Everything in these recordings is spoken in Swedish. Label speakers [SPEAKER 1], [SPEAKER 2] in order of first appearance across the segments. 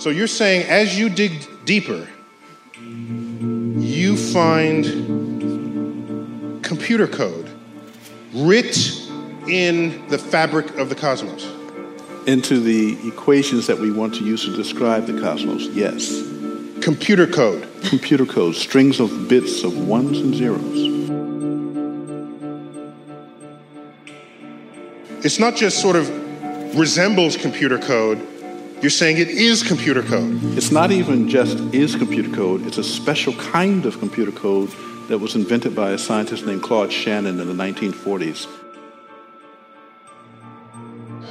[SPEAKER 1] So you're saying as you dig deeper, you find computer code writ in the fabric of the cosmos.
[SPEAKER 2] Into the equations that we want to use to describe the cosmos, yes.
[SPEAKER 1] Computer code.
[SPEAKER 2] Computer code, strings of bits of ones and zeros.
[SPEAKER 1] It's not just sort of resembles computer code, you're saying it is computer code.
[SPEAKER 2] It's not even just is computer code, it's a special kind of computer code that was invented by a scientist named Claude Shannon in the 1940s.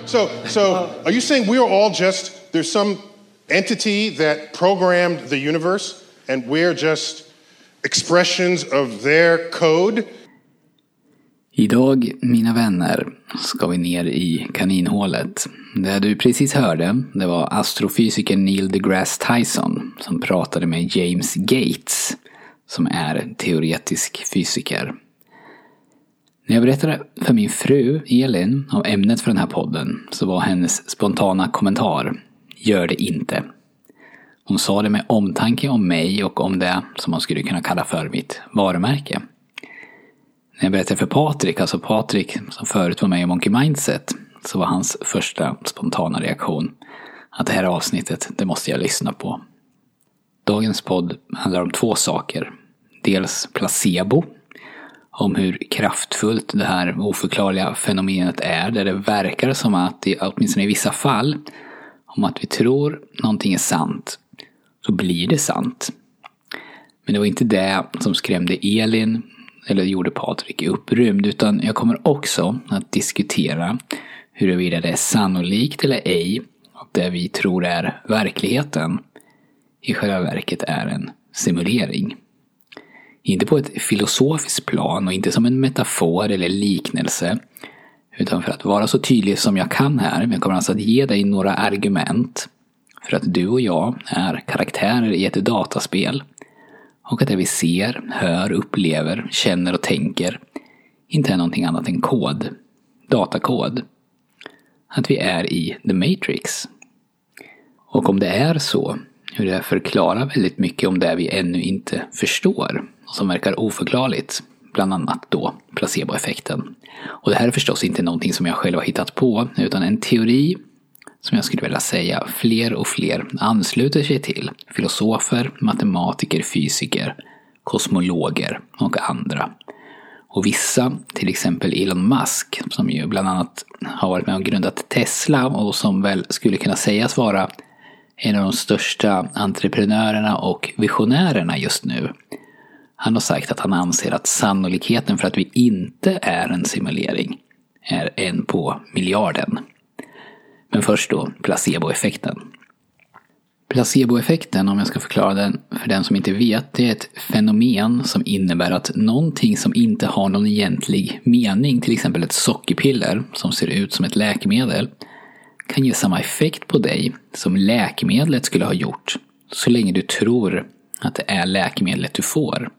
[SPEAKER 1] So, so are you saying we are all just, there's some entity that programmed the universe and we're just expressions of their code?
[SPEAKER 3] Idag, mina vänner, ska vi ner i kaninhålet. Det du precis hörde, det var astrofysikern Neil deGrasse Tyson som pratade med James Gates, som är teoretisk fysiker. När jag berättade för min fru Elin om ämnet för den här podden så var hennes spontana kommentar Gör det inte. Hon sa det med omtanke om mig och om det som man skulle kunna kalla för mitt varumärke. När jag berättade för Patrik, alltså Patrik som förut var med i Monkey Mindset, så var hans första spontana reaktion att det här avsnittet, det måste jag lyssna på. Dagens podd handlar om två saker. Dels placebo, om hur kraftfullt det här oförklarliga fenomenet är, där det verkar som att, åtminstone i vissa fall, om att vi tror någonting är sant, så blir det sant. Men det var inte det som skrämde Elin eller gjorde Patrik upprymd, utan jag kommer också att diskutera huruvida det är sannolikt eller ej att det vi tror är verkligheten i själva verket är en simulering. Inte på ett filosofiskt plan och inte som en metafor eller liknelse, utan för att vara så tydlig som jag kan här, jag kommer alltså att ge dig några argument för att du och jag är karaktärer i ett dataspel och att det vi ser, hör, upplever, känner och tänker inte är någonting annat än kod. Datakod. Att vi är i The Matrix. Och om det är så, hur det förklarar väldigt mycket om det vi ännu inte förstår och som verkar oförklarligt. Bland annat då placeboeffekten. Och det här är förstås inte någonting som jag själv har hittat på, utan en teori som jag skulle vilja säga fler och fler ansluter sig till. Filosofer, matematiker, fysiker, kosmologer och andra. Och vissa, till exempel Elon Musk, som ju bland annat har varit med och grundat Tesla och som väl skulle kunna sägas vara en av de största entreprenörerna och visionärerna just nu. Han har sagt att han anser att sannolikheten för att vi inte är en simulering är en på miljarden. Men först då placeboeffekten. Placeboeffekten, om jag ska förklara den för den som inte vet, det är ett fenomen som innebär att någonting som inte har någon egentlig mening, till exempel ett sockerpiller som ser ut som ett läkemedel, kan ge samma effekt på dig som läkemedlet skulle ha gjort, så länge du tror att det är läkemedlet du får.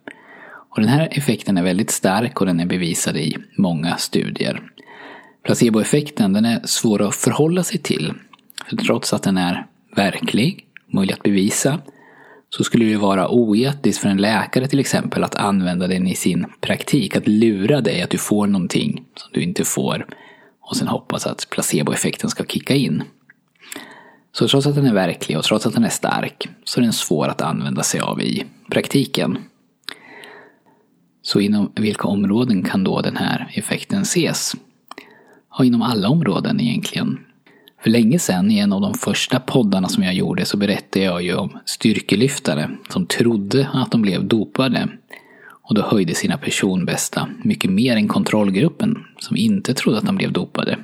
[SPEAKER 3] Och den här effekten är väldigt stark och den är bevisad i många studier. Placeboeffekten den är svår att förhålla sig till. För trots att den är verklig, möjlig att bevisa, så skulle det vara oetiskt för en läkare till exempel att använda den i sin praktik. Att lura dig att du får någonting som du inte får och sen hoppas att placeboeffekten ska kicka in. Så trots att den är verklig och trots att den är stark så är den svår att använda sig av i praktiken. Så inom vilka områden kan då den här effekten ses? Ja, inom alla områden egentligen. För länge sedan, i en av de första poddarna som jag gjorde, så berättade jag ju om styrkelyftare som trodde att de blev dopade. Och då höjde sina personbästa mycket mer än kontrollgruppen, som inte trodde att de blev dopade.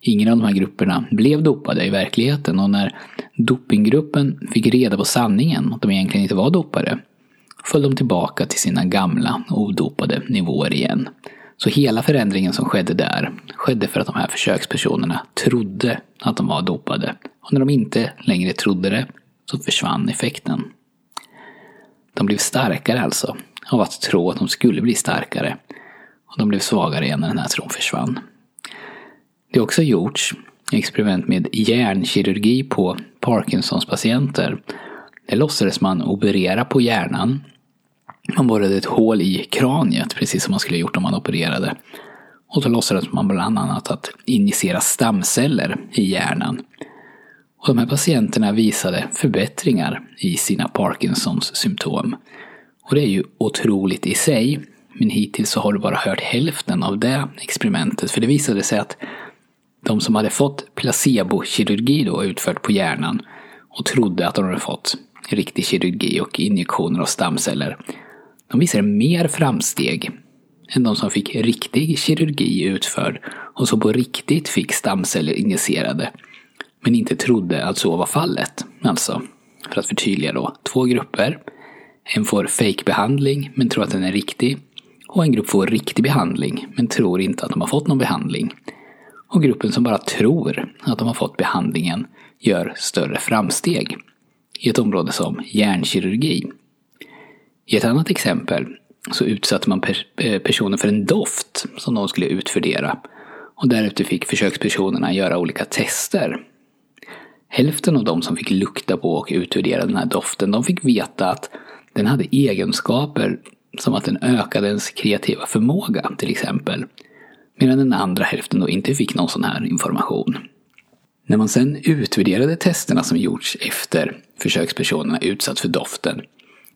[SPEAKER 3] Ingen av de här grupperna blev dopade i verkligheten och när dopinggruppen fick reda på sanningen, att de egentligen inte var dopade, föll de tillbaka till sina gamla odopade nivåer igen. Så hela förändringen som skedde där skedde för att de här försökspersonerna trodde att de var dopade. Och när de inte längre trodde det så försvann effekten. De blev starkare alltså, av att tro att de skulle bli starkare. Och de blev svagare igen när den här tron försvann. Det har också gjorts experiment med hjärnkirurgi på Parkinsons patienter. Där låtsades man operera på hjärnan. Man borrade ett hål i kraniet, precis som man skulle gjort om man opererade. Och då låtsades man bland annat att injicera stamceller i hjärnan. Och de här patienterna visade förbättringar i sina Parkinsons symptom. Och det är ju otroligt i sig. Men hittills så har du bara hört hälften av det experimentet. För det visade sig att de som hade fått placebokirurgi då utfört på hjärnan och trodde att de hade fått riktig kirurgi och injektioner av stamceller. De visade mer framsteg än de som fick riktig kirurgi utförd och som på riktigt fick stamceller injicerade. Men inte trodde att så var fallet. Alltså, för att förtydliga då, två grupper. En får fake-behandling men tror att den är riktig. Och en grupp får riktig behandling men tror inte att de har fått någon behandling. Och gruppen som bara tror att de har fått behandlingen gör större framsteg i ett område som hjärnkirurgi. I ett annat exempel så utsatte man eh, personen för en doft som de skulle utvärdera. Och därefter fick försökspersonerna göra olika tester. Hälften av de som fick lukta på och utvärdera den här doften, de fick veta att den hade egenskaper som att den ökade ens kreativa förmåga till exempel. Medan den andra hälften då inte fick någon sån här information. När man sen utvärderade testerna som gjorts efter försökspersonerna utsatts för doften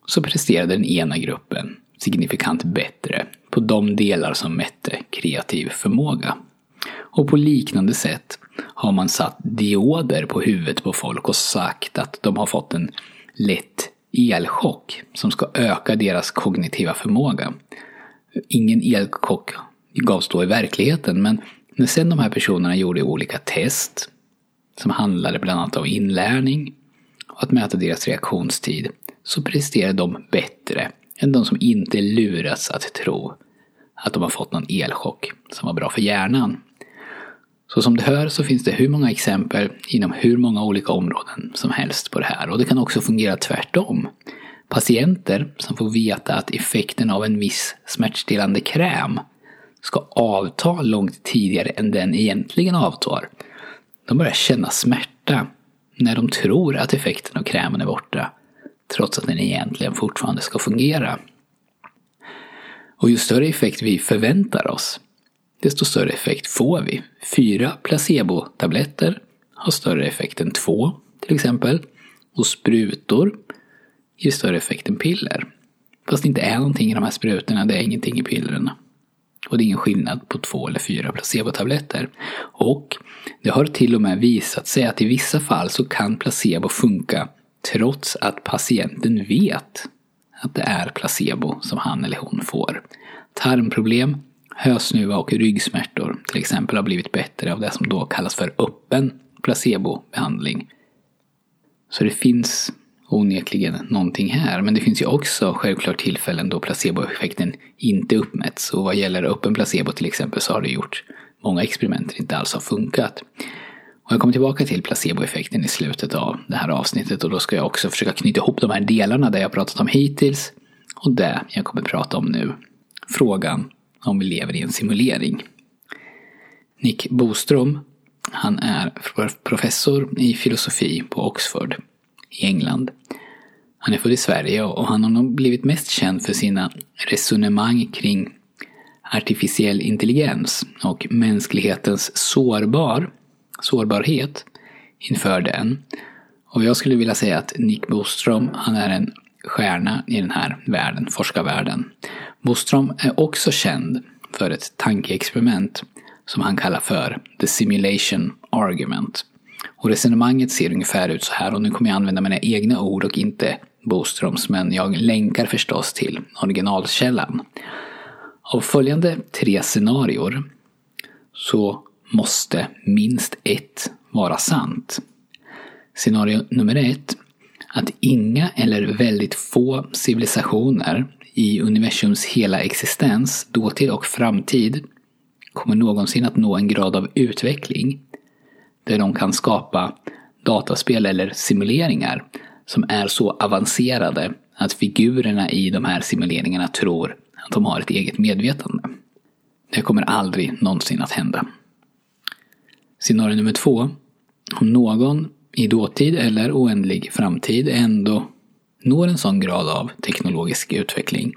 [SPEAKER 3] så presterade den ena gruppen signifikant bättre på de delar som mätte kreativ förmåga. Och på liknande sätt har man satt dioder på huvudet på folk och sagt att de har fått en lätt elchock som ska öka deras kognitiva förmåga. Ingen elchock gavs då i verkligheten men när sen de här personerna gjorde olika test som handlade bland annat om inlärning och att mäta deras reaktionstid så presterar de bättre än de som inte lurats att tro att de har fått någon elchock som var bra för hjärnan. Så som du hör så finns det hur många exempel inom hur många olika områden som helst på det här. Och det kan också fungera tvärtom. Patienter som får veta att effekten av en viss smärtstillande kräm ska avta långt tidigare än den egentligen avtar. De börjar känna smärta när de tror att effekten av krämen är borta trots att den egentligen fortfarande ska fungera. Och ju större effekt vi förväntar oss, desto större effekt får vi. Fyra placebotabletter har större effekt än två, till exempel. Och sprutor ger större effekt än piller. Fast det inte är någonting i de här sprutorna, det är ingenting i pillerna. Och det är ingen skillnad på två eller fyra placebotabletter. Och det har till och med visat sig att i vissa fall så kan placebo funka trots att patienten vet att det är placebo som han eller hon får. Tarmproblem, hösnuva och ryggsmärtor till exempel har blivit bättre av det som då kallas för öppen placebobehandling. Så det finns onekligen någonting här. Men det finns ju också självklart tillfällen då placeboeffekten inte uppmätts. Och vad gäller öppen placebo till exempel så har det gjort många experiment inte alls har funkat. Och jag kommer tillbaka till placeboeffekten i slutet av det här avsnittet och då ska jag också försöka knyta ihop de här delarna där jag pratat om hittills och det jag kommer prata om nu. Frågan om vi lever i en simulering. Nick Boström, han är professor i filosofi på Oxford i England. Han är född i Sverige och han har nog blivit mest känd för sina resonemang kring artificiell intelligens och mänsklighetens sårbar sårbarhet inför den. Och jag skulle vilja säga att Nick Boström, han är en stjärna i den här världen, forskarvärlden. Boström är också känd för ett tankeexperiment som han kallar för The Simulation Argument. Och resonemanget ser ungefär ut så här och nu kommer jag använda mina egna ord och inte Boströms men jag länkar förstås till originalkällan. Av följande tre scenarior så måste minst ett vara sant. Scenario nummer ett. Att inga eller väldigt få civilisationer i universums hela existens, dåtid och framtid, kommer någonsin att nå en grad av utveckling där de kan skapa dataspel eller simuleringar som är så avancerade att figurerna i de här simuleringarna tror att de har ett eget medvetande. Det kommer aldrig någonsin att hända. Scenario nummer två. Om någon i dåtid eller oändlig framtid ändå når en sån grad av teknologisk utveckling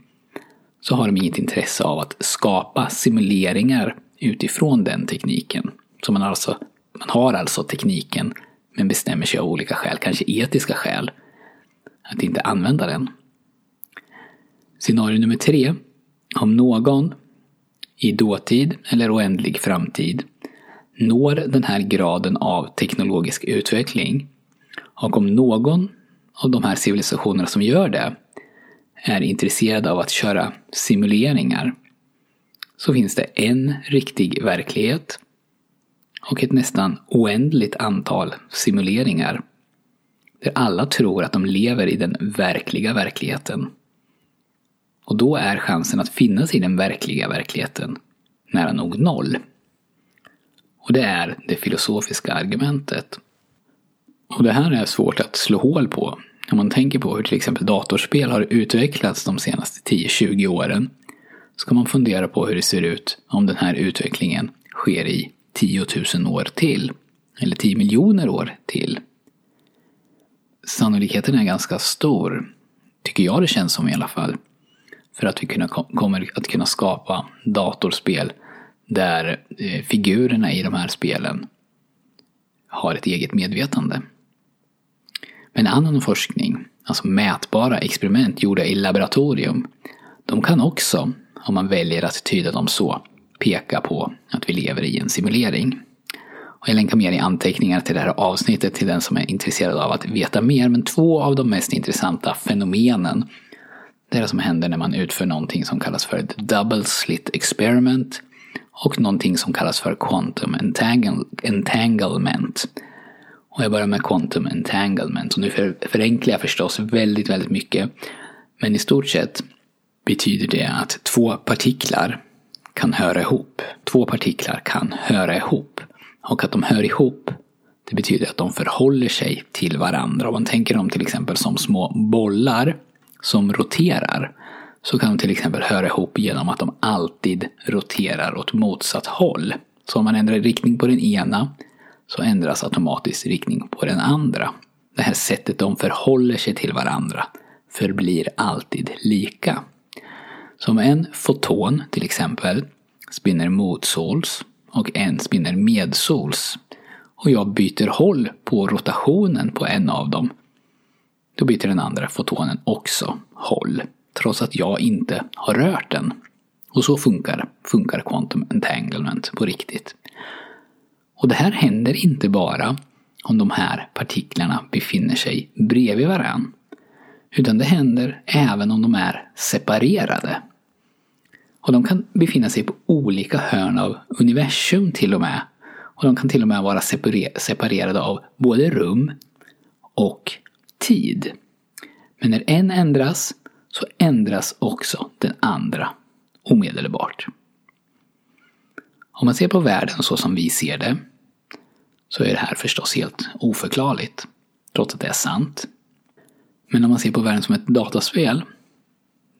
[SPEAKER 3] så har de inget intresse av att skapa simuleringar utifrån den tekniken. Så man, alltså, man har alltså tekniken men bestämmer sig av olika skäl, kanske etiska skäl, att inte använda den. Scenario nummer tre. Om någon i dåtid eller oändlig framtid når den här graden av teknologisk utveckling och om någon av de här civilisationerna som gör det är intresserad av att köra simuleringar så finns det en riktig verklighet och ett nästan oändligt antal simuleringar där alla tror att de lever i den verkliga verkligheten. Och då är chansen att finnas i den verkliga verkligheten nära nog noll. Och det är det filosofiska argumentet. Och det här är svårt att slå hål på. Om man tänker på hur till exempel datorspel har utvecklats de senaste 10-20 åren ska man fundera på hur det ser ut om den här utvecklingen sker i 10 000 år till. Eller 10 miljoner år till. Sannolikheten är ganska stor, tycker jag det känns som i alla fall, för att vi kommer att kunna skapa datorspel där eh, figurerna i de här spelen har ett eget medvetande. Men annan forskning, alltså mätbara experiment gjorda i laboratorium, de kan också, om man väljer att tyda dem så, peka på att vi lever i en simulering. Och jag länkar mer i anteckningar till det här avsnittet till den som är intresserad av att veta mer. Men två av de mest intressanta fenomenen det är det som händer när man utför någonting som kallas för ett double slit experiment och någonting som kallas för quantum entanglement. Och jag börjar med quantum entanglement. Och nu förenklar jag förstås väldigt, väldigt mycket. Men i stort sett betyder det att två partiklar kan höra ihop. Två partiklar kan höra ihop. Och att de hör ihop, det betyder att de förhåller sig till varandra. Om man tänker dem till exempel som små bollar som roterar så kan de till exempel höra ihop genom att de alltid roterar åt motsatt håll. Så om man ändrar riktning på den ena så ändras automatiskt riktning på den andra. Det här sättet de förhåller sig till varandra förblir alltid lika. Så om en foton till exempel spinner motsols och en spinner medsols och jag byter håll på rotationen på en av dem då byter den andra fotonen också håll, trots att jag inte har rört den. Och så funkar, funkar quantum entanglement på riktigt. Och det här händer inte bara om de här partiklarna befinner sig bredvid varann. Utan det händer även om de är separerade. Och de kan befinna sig på olika hörn av universum till och med. Och de kan till och med vara separerade av både rum och tid. Men när en ändras så ändras också den andra omedelbart. Om man ser på världen så som vi ser det så är det här förstås helt oförklarligt, trots att det är sant. Men om man ser på världen som ett dataspel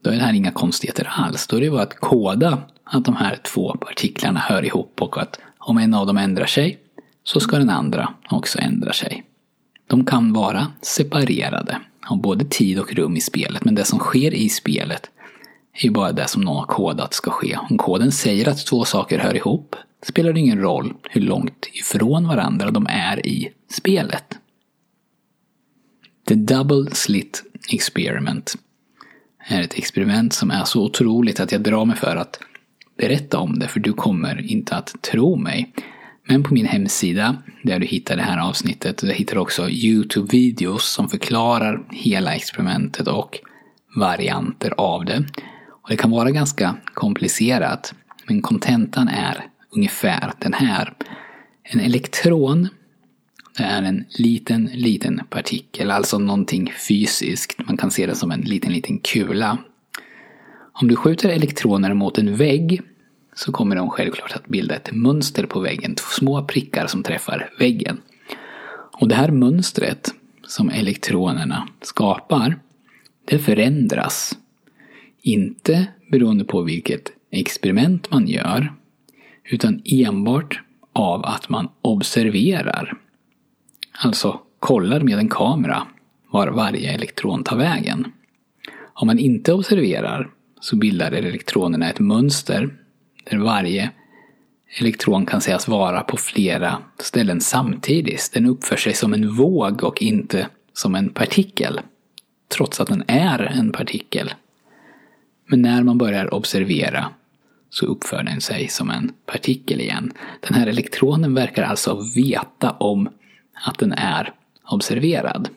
[SPEAKER 3] då är det här inga konstigheter alls. Då är det bara att koda att de här två partiklarna hör ihop och att om en av dem ändrar sig så ska den andra också ändra sig. De kan vara separerade har både tid och rum i spelet, men det som sker i spelet är ju bara det som någon har kodat ska ske. Om koden säger att två saker hör ihop spelar det ingen roll hur långt ifrån varandra de är i spelet. The Double Slit Experiment är ett experiment som är så otroligt att jag drar mig för att berätta om det, för du kommer inte att tro mig. Men på min hemsida, där du hittar det här avsnittet, där hittar du också YouTube-videos som förklarar hela experimentet och varianter av det. Och det kan vara ganska komplicerat, men kontentan är ungefär den här. En elektron det är en liten, liten partikel, alltså någonting fysiskt. Man kan se det som en liten, liten kula. Om du skjuter elektroner mot en vägg så kommer de självklart att bilda ett mönster på väggen, två små prickar som träffar väggen. Och det här mönstret som elektronerna skapar, det förändras. Inte beroende på vilket experiment man gör, utan enbart av att man observerar. Alltså kollar med en kamera var varje elektron tar vägen. Om man inte observerar så bildar elektronerna ett mönster där varje elektron kan sägas vara på flera ställen samtidigt. Den uppför sig som en våg och inte som en partikel. Trots att den är en partikel. Men när man börjar observera så uppför den sig som en partikel igen. Den här elektronen verkar alltså veta om att den är observerad.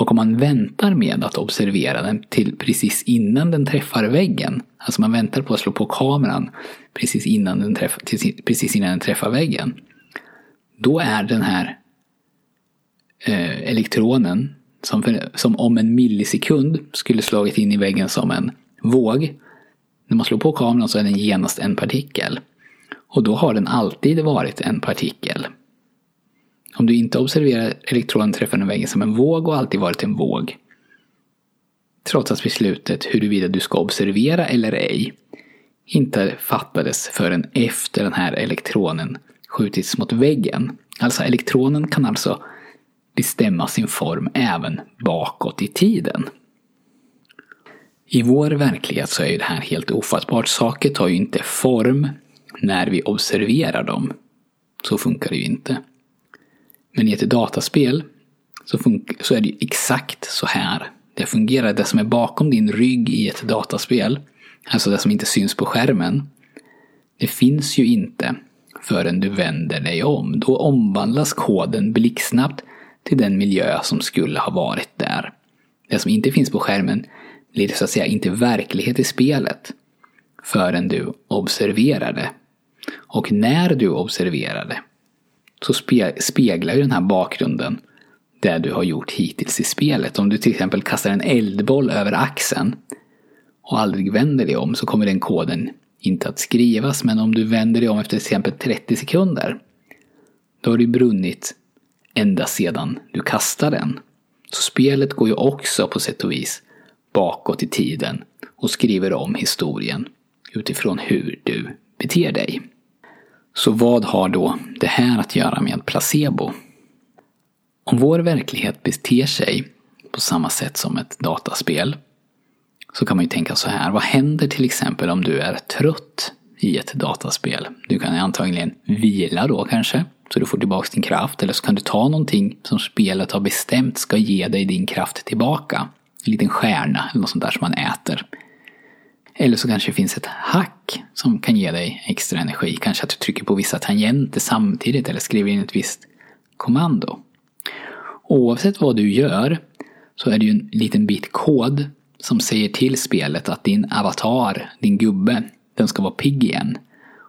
[SPEAKER 3] Och om man väntar med att observera den till precis innan den träffar väggen, alltså man väntar på att slå på kameran precis innan den träffar, precis innan den träffar väggen, då är den här eh, elektronen som, för, som om en millisekund skulle slagit in i väggen som en våg. När man slår på kameran så är den genast en partikel. Och då har den alltid varit en partikel. Om du inte observerar elektronen träffande väggen som en våg och alltid varit en våg. Trots att beslutet huruvida du ska observera eller ej inte fattades förrän efter den här elektronen skjutits mot väggen. Alltså elektronen kan alltså bestämma sin form även bakåt i tiden. I vår verklighet så är ju det här helt ofattbart. Saker tar ju inte form när vi observerar dem. Så funkar det ju inte. Men i ett dataspel så, så är det ju exakt så här det fungerar. Det som är bakom din rygg i ett dataspel, alltså det som inte syns på skärmen, det finns ju inte förrän du vänder dig om. Då omvandlas koden blixtsnabbt till den miljö som skulle ha varit där. Det som inte finns på skärmen blir så att säga inte verklighet i spelet förrän du observerar det. Och när du observerar det så speglar ju den här bakgrunden det du har gjort hittills i spelet. Om du till exempel kastar en eldboll över axeln och aldrig vänder dig om så kommer den koden inte att skrivas. Men om du vänder dig om efter till exempel 30 sekunder då har det brunnit ända sedan du kastade den. Så spelet går ju också på sätt och vis bakåt i tiden och skriver om historien utifrån hur du beter dig. Så vad har då det här att göra med placebo? Om vår verklighet beter sig på samma sätt som ett dataspel så kan man ju tänka så här. Vad händer till exempel om du är trött i ett dataspel? Du kan antagligen vila då kanske, så du får tillbaka din kraft. Eller så kan du ta någonting som spelet har bestämt ska ge dig din kraft tillbaka. En liten stjärna eller något sånt där som man äter. Eller så kanske det finns ett hack som kan ge dig extra energi. Kanske att du trycker på vissa tangenter samtidigt eller skriver in ett visst kommando. Oavsett vad du gör så är det ju en liten bit kod som säger till spelet att din avatar, din gubbe, den ska vara pigg igen.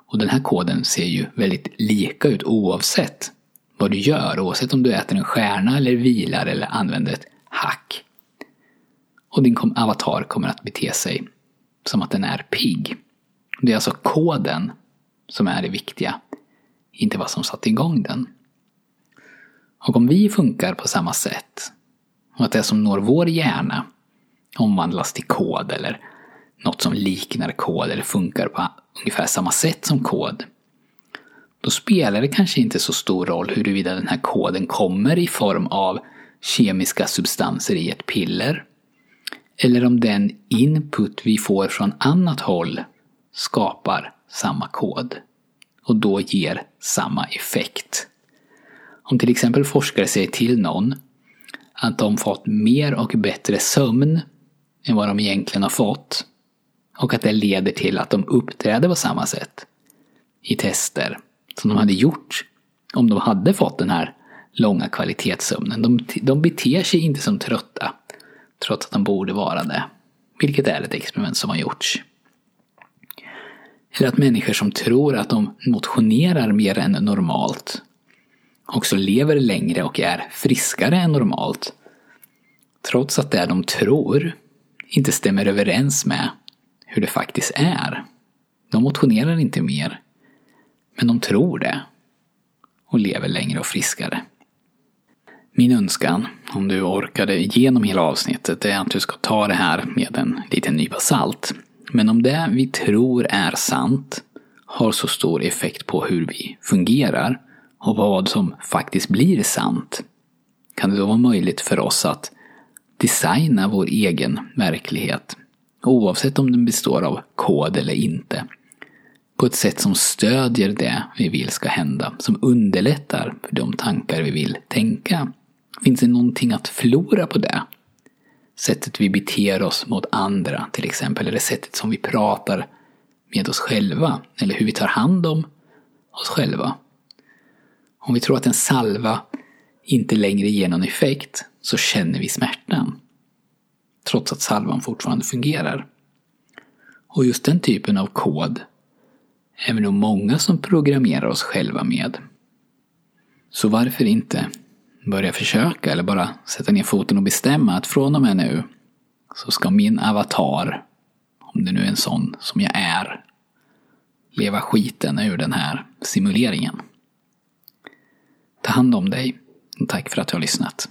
[SPEAKER 3] Och den här koden ser ju väldigt lika ut oavsett vad du gör. Oavsett om du äter en stjärna eller vilar eller använder ett hack. Och din avatar kommer att bete sig som att den är pigg. Det är alltså koden som är det viktiga, inte vad som satte igång den. Och om vi funkar på samma sätt, och att det som når vår hjärna omvandlas till kod eller något som liknar kod eller funkar på ungefär samma sätt som kod, då spelar det kanske inte så stor roll huruvida den här koden kommer i form av kemiska substanser i ett piller eller om den input vi får från annat håll skapar samma kod och då ger samma effekt. Om till exempel forskare säger till någon att de fått mer och bättre sömn än vad de egentligen har fått och att det leder till att de uppträder på samma sätt i tester som de hade gjort om de hade fått den här långa kvalitetssömnen. De, de beter sig inte som trötta trots att de borde vara det. Vilket är ett experiment som har gjorts. Eller att människor som tror att de motionerar mer än normalt också lever längre och är friskare än normalt. Trots att det de tror inte stämmer överens med hur det faktiskt är. De motionerar inte mer, men de tror det och lever längre och friskare. Min önskan, om du orkade igenom hela avsnittet, är att du ska ta det här med en liten nypa salt. Men om det vi tror är sant har så stor effekt på hur vi fungerar och vad som faktiskt blir sant, kan det då vara möjligt för oss att designa vår egen verklighet, oavsett om den består av kod eller inte, på ett sätt som stödjer det vi vill ska hända, som underlättar för de tankar vi vill tänka. Finns det någonting att förlora på det? Sättet vi beter oss mot andra till exempel, eller sättet som vi pratar med oss själva, eller hur vi tar hand om oss själva. Om vi tror att en salva inte längre ger någon effekt så känner vi smärtan. Trots att salvan fortfarande fungerar. Och just den typen av kod är vi nog många som programmerar oss själva med. Så varför inte börja försöka eller bara sätta ner foten och bestämma att från och med nu så ska min avatar, om det nu är en sån som jag är, leva skiten ur den här simuleringen. Ta hand om dig och tack för att du har lyssnat.